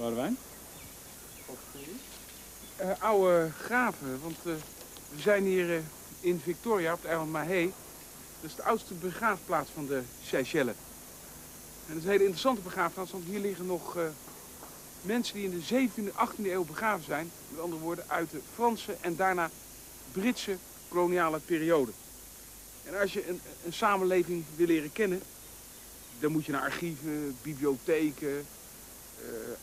Boudewijn? Uh, oude graven, want uh, we zijn hier uh, in Victoria op het eiland Mahé. Dat is de oudste begraafplaats van de Seychelles. En dat is een hele interessante begraafplaats, want hier liggen nog mensen die in de 17e, 18e eeuw begraven zijn. Met andere woorden, uit de Franse en daarna Britse koloniale periode. En als je een, een samenleving wil leren kennen, dan moet je naar archieven, bibliotheken,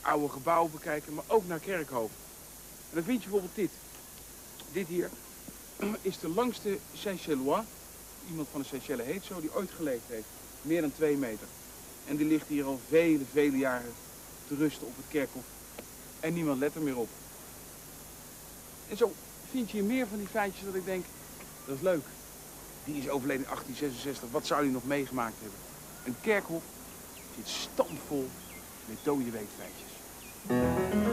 oude gebouwen bekijken, maar ook naar kerkhoven. En dan vind je bijvoorbeeld dit. Dit hier is de langste Seychellois, iemand van de Seychelles heet zo, die ooit geleefd heeft. Meer dan twee meter. En die ligt hier al vele, vele jaren te rusten op het kerkhof. En niemand let er meer op. En zo vind je meer van die feitjes dat ik denk, dat is leuk. Die is overleden in 1866, wat zou hij nog meegemaakt hebben? Een kerkhof zit stampvol met dode weetfeitjes.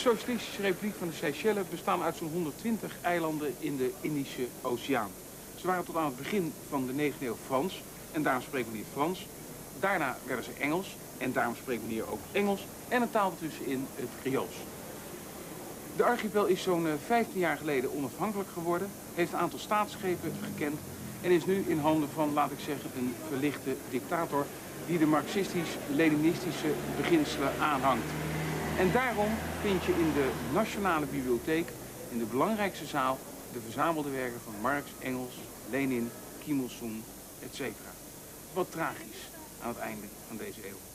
Socialistische Republiek van de Seychelles bestaan uit zo'n 120 eilanden in de Indische Oceaan. Ze waren tot aan het begin van de 19e eeuw Frans en daarom spreken we hier Frans. Daarna werden ze Engels en daarom spreken we hier ook Engels en een taal tussenin het Creools. De archipel is zo'n 15 jaar geleden onafhankelijk geworden, heeft een aantal staatsschepen gekend en is nu in handen van, laat ik zeggen, een verlichte dictator die de marxistisch-leninistische beginselen aanhangt. En daarom vind je in de Nationale Bibliotheek, in de belangrijkste zaal, de verzamelde werken van Marx, Engels, Lenin, Kim Il-sung, etc. Wat tragisch aan het einde van deze eeuw.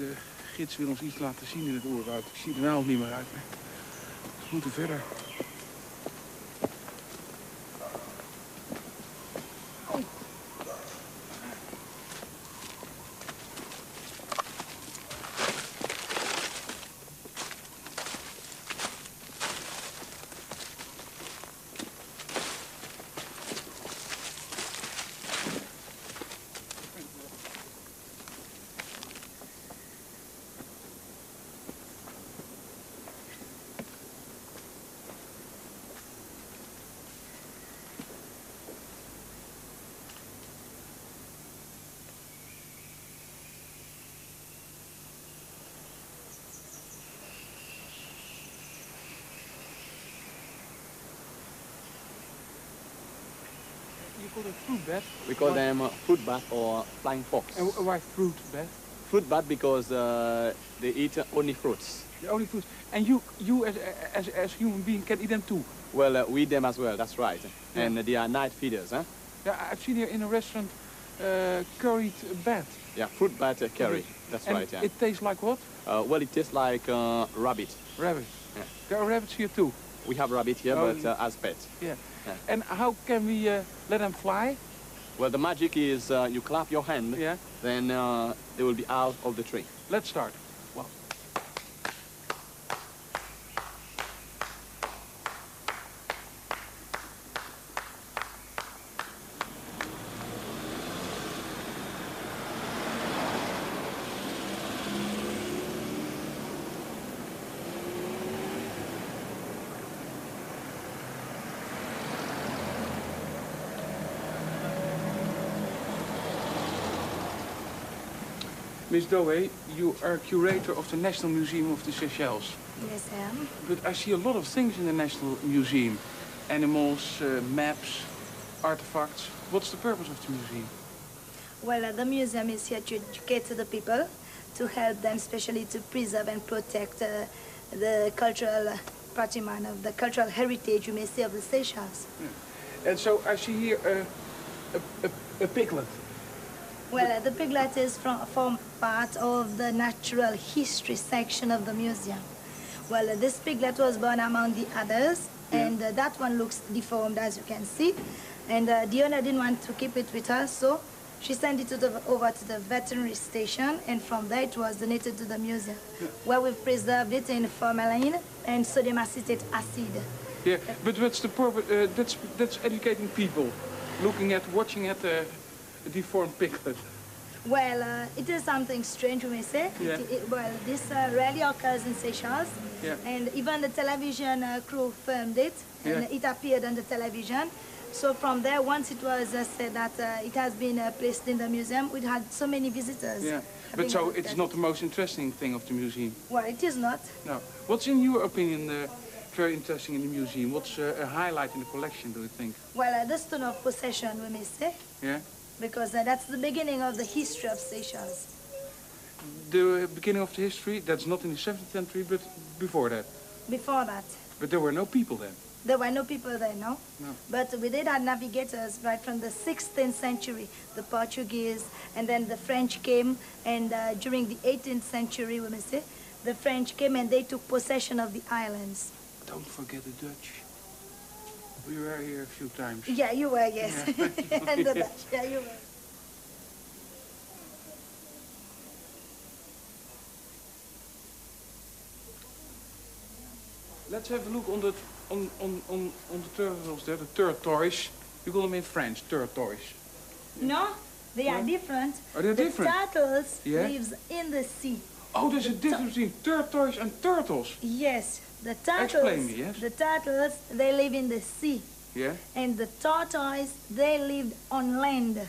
De gids wil ons iets laten zien in het oerwoud. Ik zie er nou niet meer uit. We moeten verder. It fruit bath? We call them uh, fruit bat or flying fox. And why fruit bat? Fruit bat because uh, they eat only fruits. The only fruits. And you, you as as as human being can eat them too. Well, uh, we eat them as well. That's right. Yeah. And they are night feeders, huh? Yeah, I've seen here in a restaurant uh, curried bat. Yeah, fruit bat uh, curry. That's and right. Yeah. It tastes like what? Uh, well, it tastes like uh, rabbit. Rabbit. Yeah. There are rabbits here too. We have rabbit here, Oh, but uh, as pets. Yeah. Yeah. And how can we uh, let them fly? Well, the magic is uh, you clap your hand, Yeah. then uh, they will be out of the tree. Let's start. Well. Miss Doe, you are curator of the National Museum of the Seychelles. Yes, I am. But I see a lot of things in the National Museum. Animals, uh, maps, artifacts. What's the purpose of the museum? Well, uh, the museum is here to educate the people, to help them, especially to preserve and protect uh, the cultural patrimony of the cultural heritage, you may say, of the Seychelles. Yeah. And so I see here uh, a, a, a piglet. Well, uh, the piglet is from, from part of the natural history section of the museum. Well, uh, this piglet was born among the others, yeah. and uh, that one looks deformed, as you can see. And uh, the owner didn't want to keep it with her, so she sent it to the, over to the veterinary station, and from there it was donated to the museum, yeah. where we've preserved it in formalin and sodium acetate acid. Yeah, but what's the purpose? Uh, that's that's educating people, looking at, watching at the deformed piglet. Well, uh, it is something strange, we may say. Yeah. It, it, well, this uh, rarely occurs in Seychelles. Yeah. And even the television uh, crew filmed it, and yeah. it appeared on the television. So from there, once it was uh, said that uh, it has been uh, placed in the museum, we had so many visitors. Yeah, but so it's not the most interesting thing of the museum? Well, it is not. No. What's in your opinion very interesting in the museum? What's a highlight in the collection, do you think? Well, the stone of possession, we may say. Yeah? Because that's the beginning of the history of Seychelles. The beginning of the history, that's not in the 17th century, but before that? Before that. But there were no people then? There were no people there, no? No. But we did have navigators right from the 16th century, the Portuguese, and then the French came, and uh, during the 18th century, we may say, the French came and they took possession of the islands. Don't forget the Dutch. We were here a few times. Yeah, you were, yes. Yeah. and the Dutch, yeah, you were. Let's have a look on the on on on, on the turtles there, the tortoise. You call them in French, tortoise. No, they are different. Are they the different? turtles Yeah? lives in the sea. Oh, there's a difference between tortoise and turtles. Yes, the turtles. Explain me, yes. The turtles, they live in the sea. Yeah? And the tortoise, they lived on land.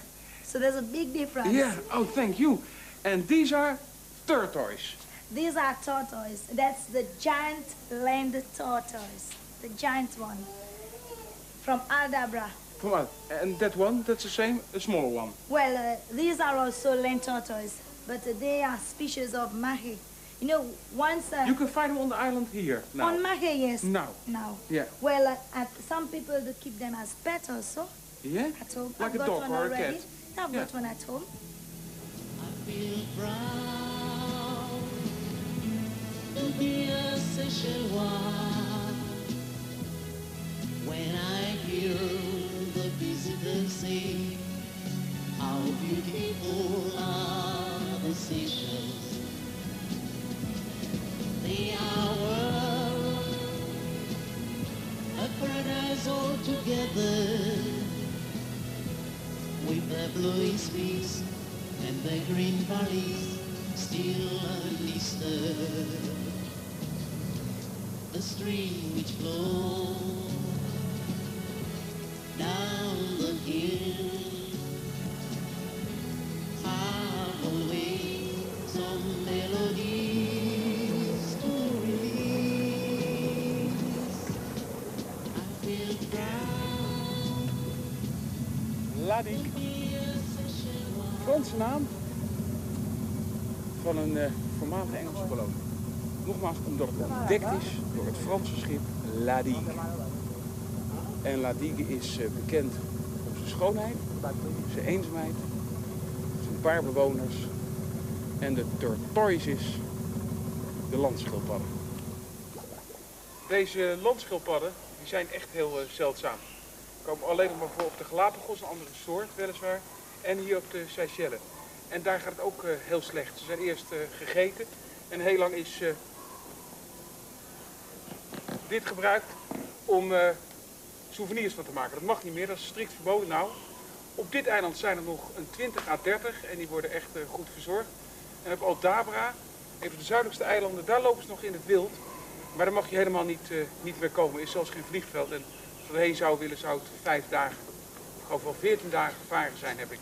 So there's a big difference. Yeah. Oh, thank you. And these are tortoise. These are tortoise. That's the giant land tortoise. The giant one. From Aldabra. Come on. And that one, that's the same, a smaller one. Well, uh, these are also land tortoise, but uh, they are species of Mahé. You know, once... Uh, You can find them on the island here now. On Mahé, yes. Now. Now. Yeah. Well, uh, at some people do keep them as pets also. Yeah? At home. Like I've a got dog one or a already. cat? I've Yeah. got one at home. I feel proud to be a Seychellois when I hear the visitors say how beautiful are the Seychelles. They are world, a paradise altogether with the blue streets and the green valleys still undisturbed. The stream which flows down the hill Ladik. Franse naam van een uh, voormalige Engelse kolonie. Nogmaals, omdat het ontdekt is door het Franse schip La Digue. En La Digue is uh, bekend om zijn schoonheid, zijn eenzaamheid, zijn paar bewoners en de tortoises, de landschildpadden. Deze landschildpadden die zijn echt heel uh, zeldzaam. Ze komen alleen nog maar voor op de Galapagos, een andere soort weliswaar, en hier op de Seychelles. En daar gaat het ook uh, heel slecht. Ze zijn eerst uh, gegeten en heel lang is dit gebruikt om souvenirs van te maken. Dat mag niet meer, dat is strikt verboden nou. Op dit eiland zijn er nog een 20 à 30 en die worden echt goed verzorgd. En op Aldabra, een van de zuidelijkste eilanden, daar lopen ze nog in het wild. Maar daar mag je helemaal niet, niet meer komen. Er is zelfs geen vliegveld. En als we erheen zou willen, zou het vijf dagen, ik geloof wel 14 dagen gevaren zijn, heb ik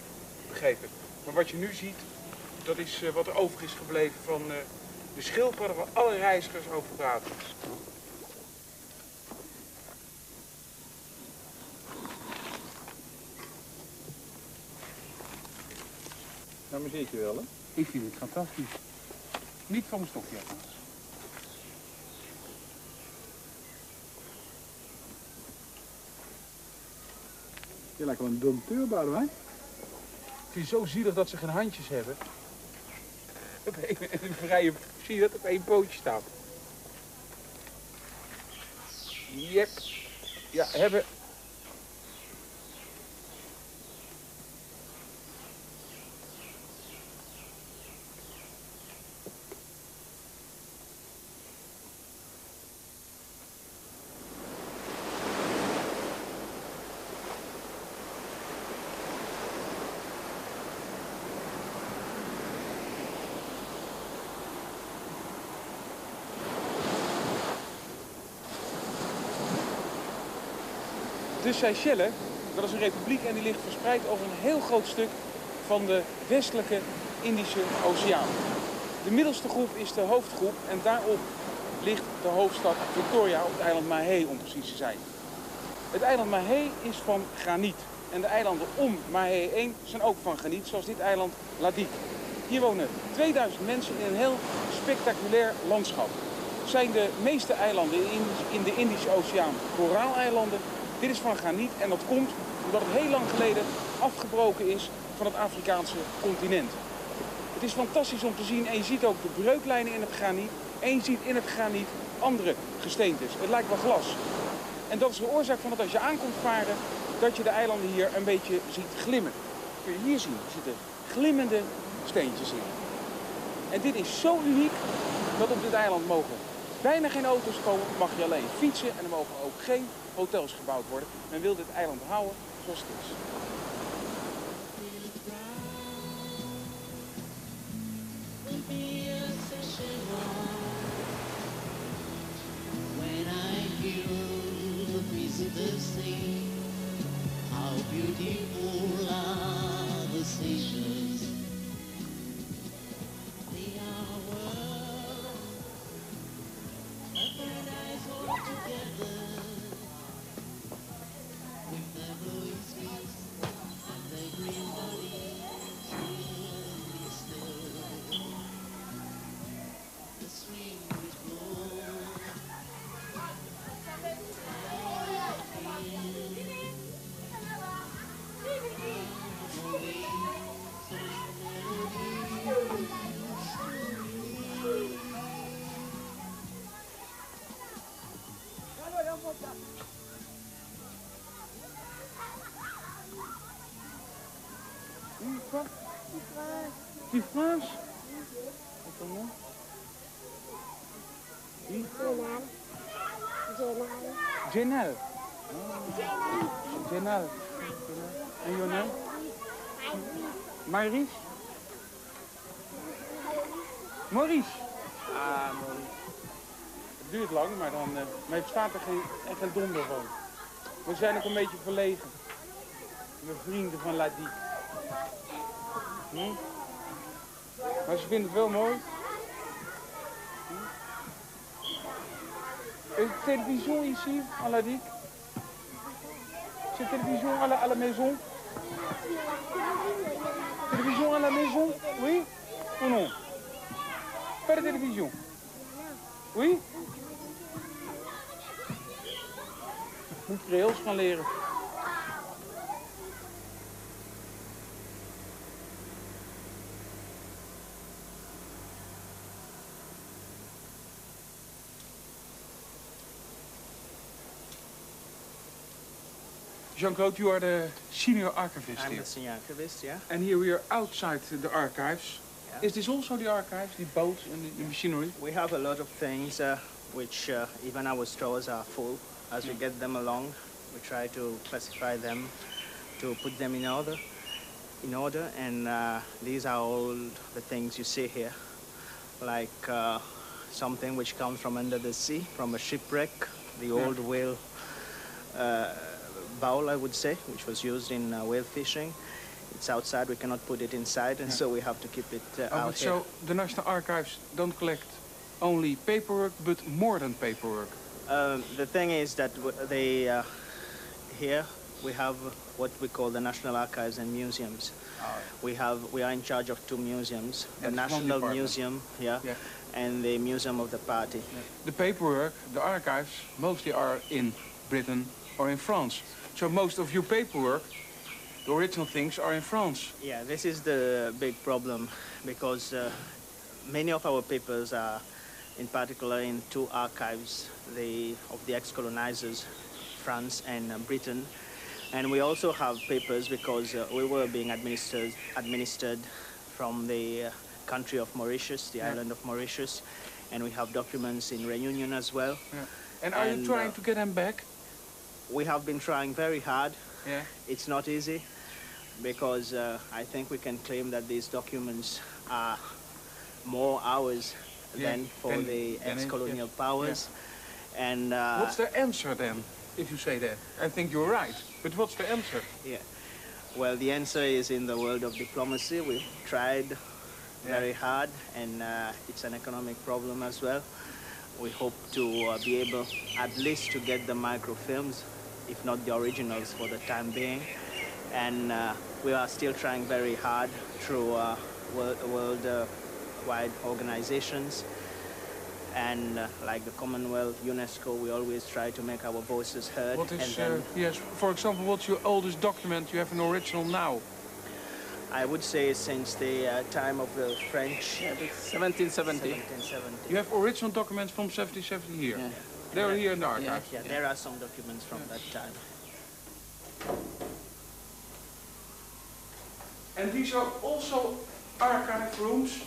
begrepen. Maar wat je nu ziet, Dat is eh, wat er over is gebleven van eh, de schildpadden waar alle reizigers over praten. Nou, maar zit je wel, hè? Ik vind het fantastisch. Niet van mijn stokje althans. Je lijkt wel een dompteur, Boudewijn. Ik vind het zo zielig dat ze geen handjes hebben. Op een, een vrije, zie je dat op één pootje staat. Yep. Ja, hebben. Seychelles, dat is een republiek en die ligt verspreid over een heel groot stuk van de westelijke Indische Oceaan. De middelste groep is de hoofdgroep en daarop ligt de hoofdstad Victoria op het eiland Mahé om precies te zijn. Het eiland Mahé is van graniet en de eilanden om Mahé 1 zijn ook van graniet, zoals dit eiland Ladik. Hier wonen 2000 mensen in een heel spectaculair landschap. Zijn de meeste eilanden in de Indische Oceaan koraaleilanden dit is van graniet en dat komt omdat het heel lang geleden afgebroken is van het Afrikaanse continent. Het is fantastisch om te zien en je ziet ook de breuklijnen in het graniet. En je ziet in het graniet andere gesteentes. Het lijkt wel glas. En dat is de oorzaak van dat als je aankomt varen, dat je de eilanden hier een beetje ziet glimmen. Kun je hier zien, er zitten glimmende steentjes in. En dit is zo uniek dat op dit eiland mogen bijna geen auto's komen, mag je alleen fietsen en er mogen ook geen hotels gebouwd worden. Men wil dit eiland houden zoals het is. How beautiful are the Seychelles. Tu France Et comment Oui Jenal. Jenal. En your name? Maurice? Maurice? Ah, Maurice. Het duurt lang, maar dan eh, maar het staat er geen, echt geen donder van. We zijn ook een beetje verlegen. We vrienden van Ladi. Hm? Maar ze vinden het wel mooi. Télévision ici, à la DIC C'est télévision à la, maison? Télévision à la maison? Oui ou non? Pas de télévision Oui? Moet Creools gaan leren. Jean-Claude, you are the senior archivist I'm here. the senior archivist, yeah. And here we are outside the archives. Yeah. Is this also the archives, the boats and the, the machinery? We have a lot of things uh, which uh, even our stores are full. As we get them along, we try to classify them, to put them in order, in order. And uh, these are all the things you see here, like uh, something which comes from under the sea, from a shipwreck, the old whale uh, bowl, I would say, which was used in uh, whale fishing. it's outside. We cannot put it inside, and so we have to keep it uh, Oh, out here. so the National Archives don't collect only paperwork, but more than paperwork. Um, the thing is that w- they uh, here we have what we call the National Archives and Museums. We have we are in charge of two museums: the National. Museum here Yeah. and the Museum of the Party. The paperwork, the archives, mostly are in Britain or in France. So most of your paperwork, the original things, are in France. Yeah, this is the big problem because uh, many of our papers are, in particular, in two archives, the of the ex-colonizers, France and uh, Britain, and we also have papers because uh, we were being administered administered from the uh, country of Mauritius, the island of Mauritius, and we have documents in Reunion as well. Yeah. And are you trying uh, to get them back? We have been trying very hard. Yeah. It's not easy because uh, I think we can claim that these documents are more ours Yeah, than for the ex-colonial yeah, powers. And uh, what's the answer then, if you say that? I think you're right. But what's the answer? yeah, well, the answer is in the world of diplomacy. We've tried very hard, and uh, it's an economic problem as well. We hope to uh, be able at least to get the microfilms, if not the originals, for the time being. And uh, we are still trying very hard through uh, world, world uh, wide organizations. And uh, like the Commonwealth, UNESCO, we always try to make our voices heard. What and then uh, yes, for example, what's your oldest document? You have an original now. I would say since the uh, time of the French, 1770. 1770. You have original documents from 1770 here. Yeah. They're here in the archive. Yeah, there are some documents from that time. And these are also archive rooms.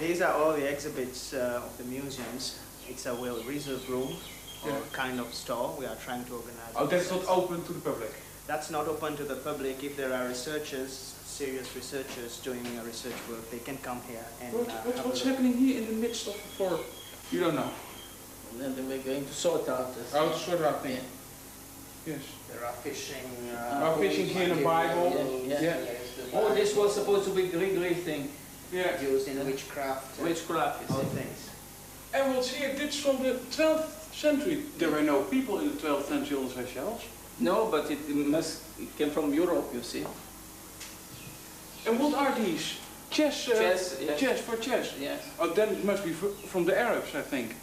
These are all the exhibits uh, of the museums. It's a well reserved room or Yeah. kind of store. We are trying to organize. Oh, it. that's not open to the public. That's not open to the public. If there are researchers, serious researchers doing research work, they can come here and What, uh, what, have what's happening here in the midst of the floor? You don't know. And then we're going to sort out this. Oh, it's sort of thing. Yes. There are fishing. Oh, fishing here in the Bible. Yeah, Yeah. Oh, this was supposed to be Grigri thing, Yeah. used in witchcraft. uh, witchcraft, you all see. things. And what's here? This from the 12th century. There were no people in the 12th century on the Seychelles. No, but it must, it came from Europe, you see. And what are these? Chess. Uh, Chess, yes. Chess for chess. Yes. Oh, then it must be from the Arabs, I think.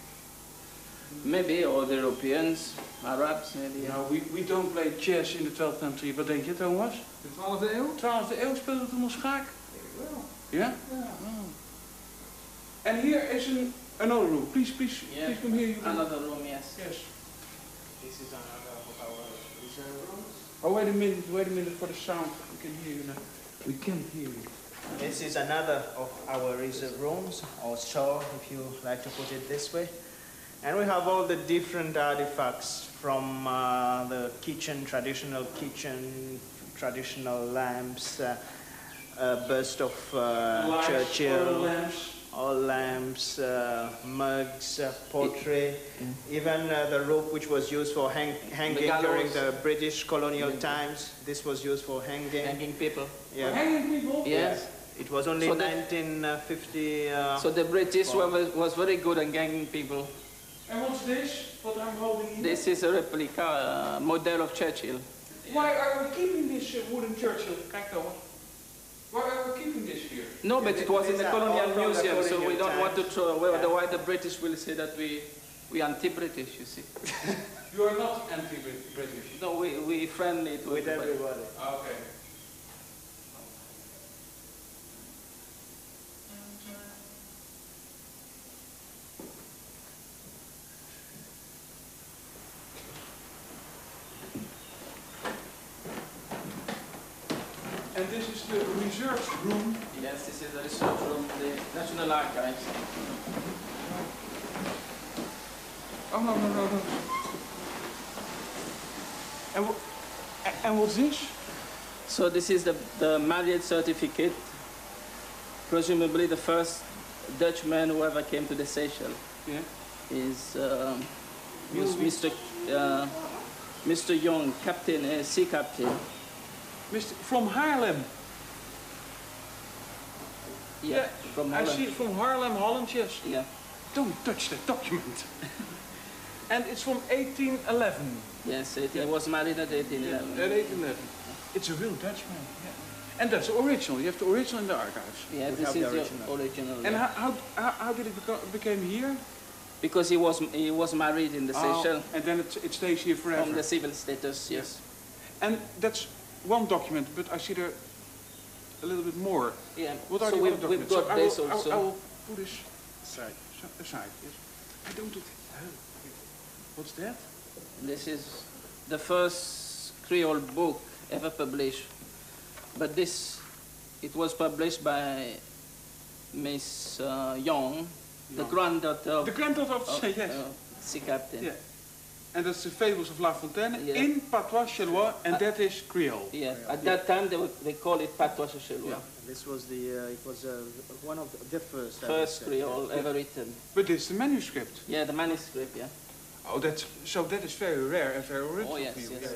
Maybe, or the Europeans, Arabs, maybe. yeah. No, we, we don't play chess in the 12th century. Wat denk je, Thomas? De 12e eeuw? 12e eeuw speelde toen nog schaak. Ja? Oh. And here is an, another room. Please, please, Yeah. please come here. You Another room, yes. Yes. This is another of our reserve rooms. Oh, wait a minute, wait a minute for the sound. We can hear you now. We can't hear you. This is another of our reserve rooms, or store, if you like to put it this way. And we have all the different artifacts from uh, the kitchen, traditional kitchen, traditional lamps, uh, uh, bust of uh, Lights, Churchill, lamps. all lamps, uh, mugs, uh, portrait, even uh, the rope which was used for hang- hanging during the British colonial times. This was used for hanging. Hanging people. Yeah. Hanging people? Yes. It was only So 1950. Uh, So the British were, was very good at hanging people. And what's this? What I'm holding here? This is a replica, uh, model of Churchill. Why are we keeping this uh, wooden Churchill? Kijk dan. Why are we keeping this here? No, but it was in the These are all colonial from the museum, so we don't want to times. throw away, Yeah. otherwise the British will say that we, we anti-British, you see. You are not anti-British. No, we, we friendly to with everybody. everybody. Okay. Is the research room, the National Archives. Oh, no, no, no, no. And, wh- and what's this? So this is the, the marriage certificate, presumably the first Dutchman who ever came to the Seychelles. Yeah. is um, was Mr. Uh, Mr. Young, captain, uh, sea captain. Mr. From Haarlem. Yeah, from I see it from Haarlem, Holland, yes. Yeah. Don't touch that document. and it's from 1811. Yes, it, he was married at 1811. At 1811. It's a real Dutchman. Yeah. And that's the original. You have the original in the archives. Yeah, this have is the original. original. And how, how, how, did it become, became here? Because he was he was married in the oh, Seychelles Oh, and then it, it stays here forever. from the civil status. Yes. And that's one document, but I see there a little bit more. Yeah. What are so the we've, we've got so this I will, I will- also. I will put this aside. aside yes. I don't do oh, What's that? This is the first Creole book ever published. But this, it was published by Miss uh, Young, the Young. granddaughter of, The granddaughter of, of yes. uh, sea captain. yeah. And that's the Fables of La Fontaine Yeah. in patois Chelois, and Uh, that is Creole. Yeah, At that time, they, would, they call it patois Seychellois. Yeah. This was the, uh, it was uh, one of the, the first. First say. Creole ever written. But it's the manuscript. Yeah, the manuscript, yeah. Oh, that's so that is very rare and very original Oh, yes, for you. yes.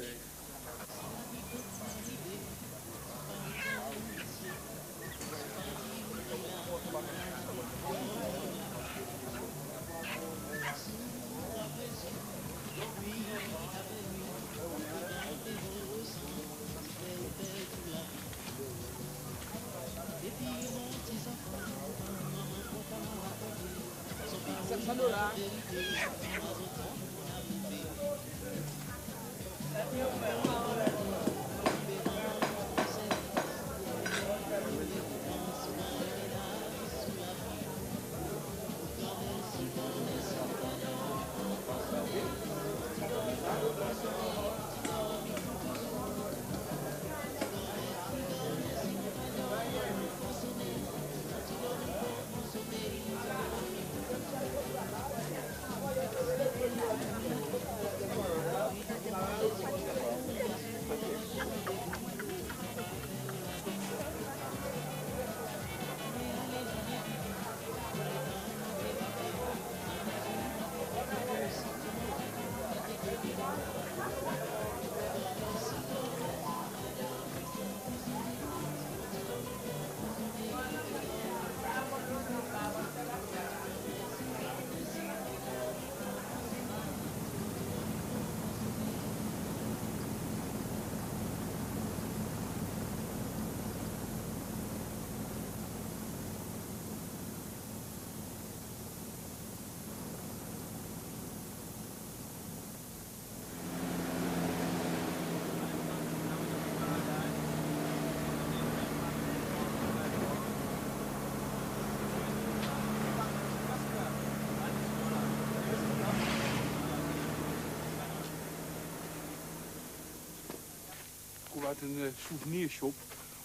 Uit een eh, souvenirshop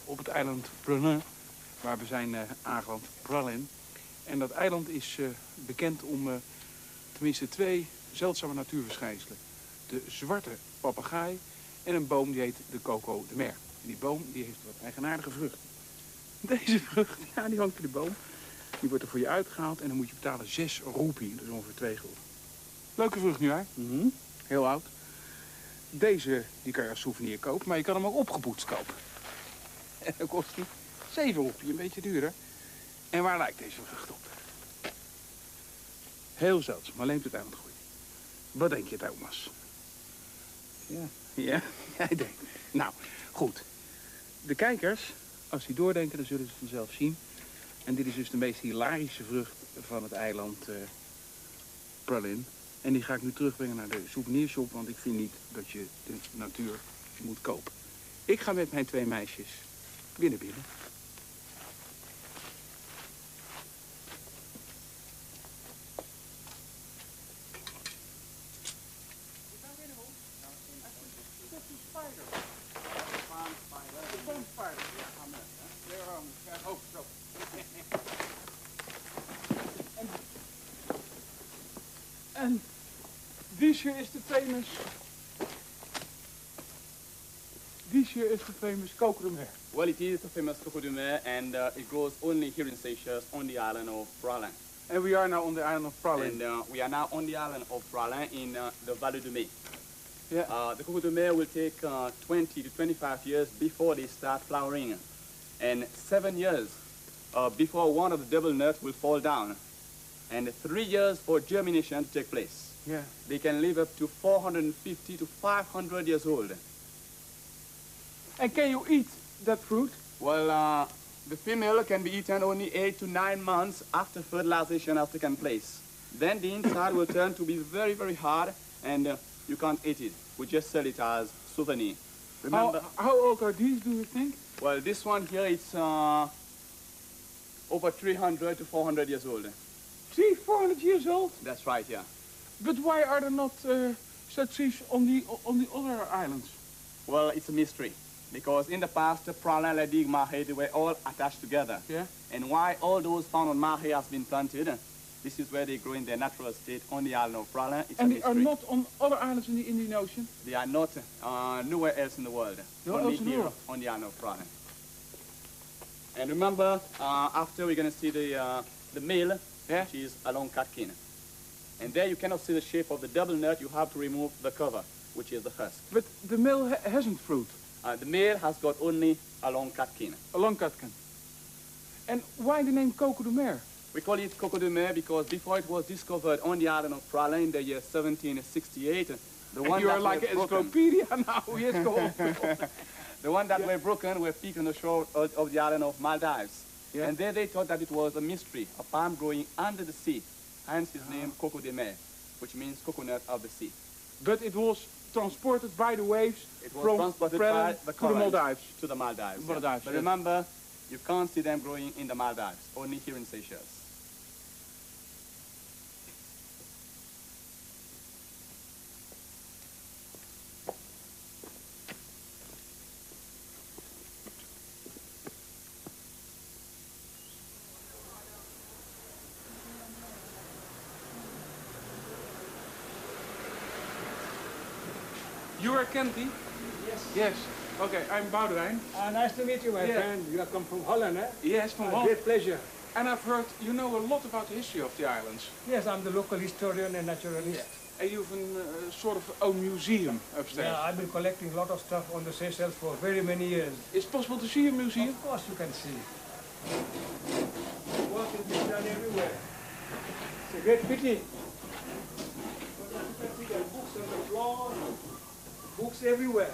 op het eiland Pralin, waar we zijn eh, aangeland, Pralin. En dat eiland is eh, bekend om tenminste twee zeldzame natuurverschijnselen. De zwarte papegaai en een boom die heet de coco de mer. Die boom die heeft wat eigenaardige vruchten. Deze vrucht, ja, die hangt in de boom. Die wordt er voor je uitgehaald en dan moet je betalen zes roepie. Dat is ongeveer twee gulden. Leuke vrucht nu, hè? Heel oud. Deze die kan je als souvenir kopen, maar je kan hem ook opgepoetst kopen. En dan kost hij 7 roepie, een beetje duurder. En waar lijkt deze vrucht op? Heel zeldzaam, alleen op het eiland groeit. Wat denk je, Thomas? Ja. Ja, jij denkt. Nou, goed. De kijkers, als die doordenken, dan zullen ze het vanzelf zien. En dit is dus de meest hilarische vrucht van het eiland eh Pralin. En die ga ik nu terugbrengen naar de souvenirshop, want ik vind niet dat je de natuur moet kopen. Ik ga met mijn twee meisjes binnen binnen. This here is the famous. This here is the famous coco de mer. Well, it is the famous crocodile and uh, it grows only here in Seychelles on the island of Praslin. And we are now on the island of Praslin. And uh, we are now on the island of Praslin in uh, the Vallée de Mai. Yeah. Uh, the coco de mer will take uh, 20 to 25 years before they start flowering, and seven years uh, before one of the double nuts will fall down, and three years for germination to take place. Yeah. They can live up to 450 to 500 years old. And can you eat that fruit? Well, uh, the female can be eaten only eight to nine months after fertilization has taken place. Then the inside will turn to be very, very hard, and uh, you can't eat it. We just sell it as souvenir. Remember? How, how old are these, do you think? Well, this one here is uh, over 300 to 400 years old. Three, four hundred years old? That's right, yeah. But why are there not uh, such trees on the on the other islands? Well, it's a mystery. Because in the past, the Praslin, Mahe, they were all attached together. Yeah. And why all those found on Mahe has been planted, this is where they grow in their natural state on the island of Praslin. It's And a they are not on other islands in the Indian Ocean? They are not uh, nowhere else in the world. Nowhere only else in the here world. on the island of Praslin. And remember, uh, after we're going to see the, uh, the male, Yeah. which is a long catkin. And there you cannot see the shape of the double nut. You have to remove the cover, which is the husk. But the male ha hasn't fruit, Uh, the male has got only a long catkin. a long catkin. And why the name Coco de Mer? We call it Coco de Mer because before it was discovered on the island of Praslin in the year 1768, the And one you that are like an encyclopedia now. Yes, go on. the one that were broken were picked on the shore of, of the island of Maldives. Yeah. And there they thought that it was a mystery, a palm growing under the sea. Hence his name Coco de Mer, which means coconut of the sea. But it was transported by the waves It was from transported the to the Maldives. To the Maldives. Maldives, But yeah. remember, you can't see them growing in the Maldives, only here in Seychelles. Kenty? Yes. Yes. Okay, I'm Boudewijn. Uh, nice to meet you, my Yeah. friend. You have come from Holland, eh? Yes, from Uh, Holland. Great pleasure. And I've heard you know a lot about the history of the islands. Yes, I'm the local historian and naturalist. And you've a uh, sort of own museum upstairs. Yeah, I've been collecting a lot of stuff on the Seychelles for very many years. Is it possible to see a museum? Of course you can see. Work is done everywhere. It's a great pity. But as you can see, there are books on the floor, books everywhere.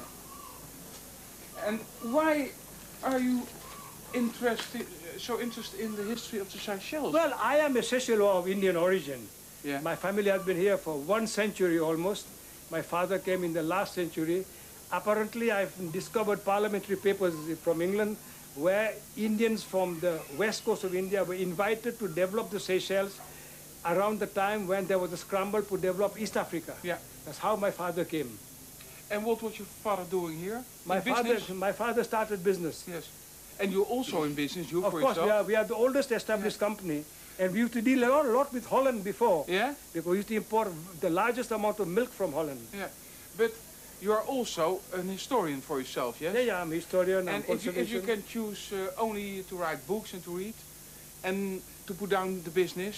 And why are you interested, so interested in the history of the Seychelles? Well, I am a Seychellois of Indian origin. Yeah. My family has been here for one century almost. My father came in the last century. Apparently, I've discovered parliamentary papers from England where Indians from the west coast of India were invited to develop the Seychelles around the time when there was a scramble to develop East Africa. Yeah. That's how my father came. And what was your father doing here? My In father, business? my father started business. Yes. And you're also in business, you Of for course, yourself? we are, we are the oldest established company, and we used to deal a lot, a lot with Holland before. Yeah? Because we used to import the largest amount of milk from Holland. Yeah. But you are also an historian for yourself, yes? Yeah, yeah, I'm a historian, And if you, if you can choose uh, only to write books and to read, and to put down the business,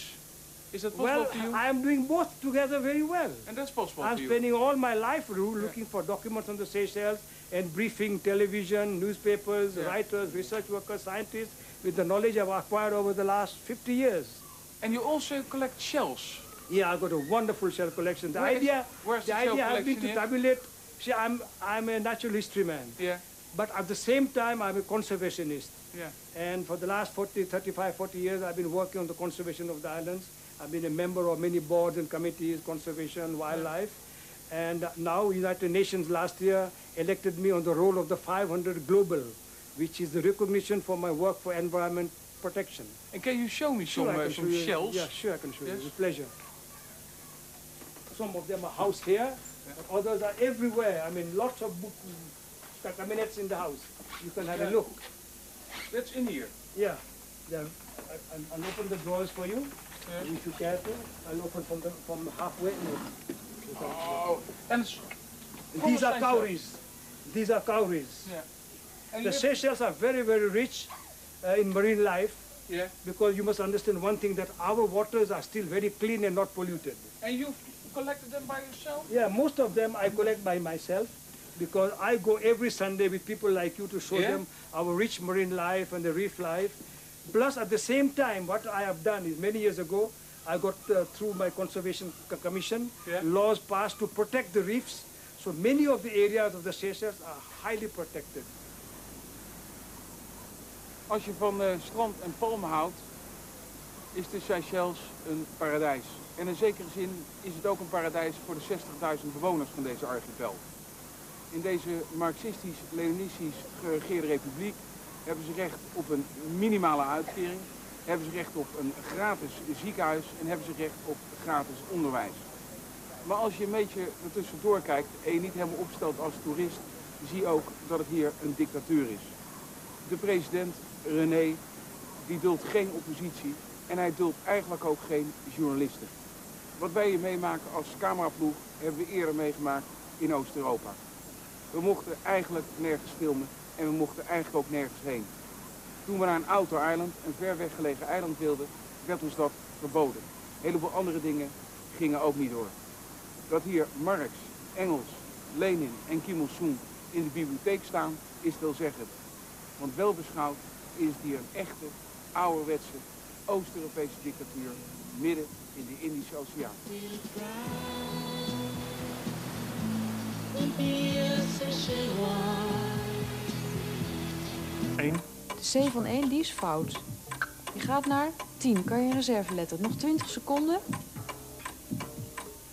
is that possible Well, to you? I am doing both together very well. and that's possible I'm spending all my life looking for documents on the Seychelles and briefing television, newspapers, Yeah. writers, research workers, scientists with the knowledge I've acquired over the last 50 years. And you also collect shells. Yeah, I've got a wonderful shell collection. The idea, where's the the idea has been to here? tabulate. See, I'm I'm a natural history man, Yeah. but at the same time, I'm a conservationist. Yeah. And for the last 40, 35, 40 years, I've been working on the conservation of the islands. I've been a member of many boards and committees, conservation, wildlife. And now United Nations last year elected me on the roll of the 500 Global, which is the recognition for my work for environment protection. And can you show me some, Sure, I uh, some you- shells? Yeah, sure, I can show Yes. you with pleasure. Some of them are housed here, but others are everywhere. I mean, lots of book cabinets in the house. You can have Yeah. a look. That's in here. Yeah. There, I, I'll, I'll open the drawers for you. Yeah. If you care to, I'll open from the from halfway. You Oh, and These are cowries. These are cowries. yeah. And The you- Seychelles are very, very rich uh, in marine life yeah. because you must understand one thing that our waters are still very clean and not polluted. And you've collected them by yourself? Yeah, most of them I collect by myself because I go every Sunday with people like you to show Yeah? them our rich marine life and the reef life. Plus, at the same time, what I have done is many years ago, I got uh, through my conservation co- commission Yeah. laws passed to protect the reefs. So many of the areas of the Seychelles are highly protected. Als je van eh, strand en palmen houdt, is de Seychelles een paradijs. En in zekere zin is het ook een paradijs voor de 60.000 bewoners van deze archipel. In deze marxistisch-leninistisch geregeerde republiek hebben ze recht op een minimale uitkering, hebben ze recht op een gratis ziekenhuis en hebben ze recht op gratis onderwijs. Maar als je een beetje ertussendoor kijkt en je niet helemaal opstelt als toerist, zie je ook dat het hier een dictatuur is. De president, René, die duldt geen oppositie en hij duldt eigenlijk ook geen journalisten. Wat wij hier meemaken als cameraploeg hebben we eerder meegemaakt in Oost-Europa. We mochten eigenlijk nergens filmen en we mochten eigenlijk ook nergens heen. Toen we naar een outer eiland, een ver weggelegen eiland wilden, werd ons dat verboden. Een heleboel andere dingen gingen ook niet door. Dat hier Marx, Engels, Lenin en Kim Il-sung in de bibliotheek staan, is veelzeggend. Want wel beschouwd is het hier een echte, ouderwetse, Oost-Europese dictatuur midden in de Indische Oceaan. De C van 1, die is fout. Je gaat naar 10, kan je een reserve letten. Nog 20 seconden.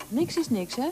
Niks is niks, hè?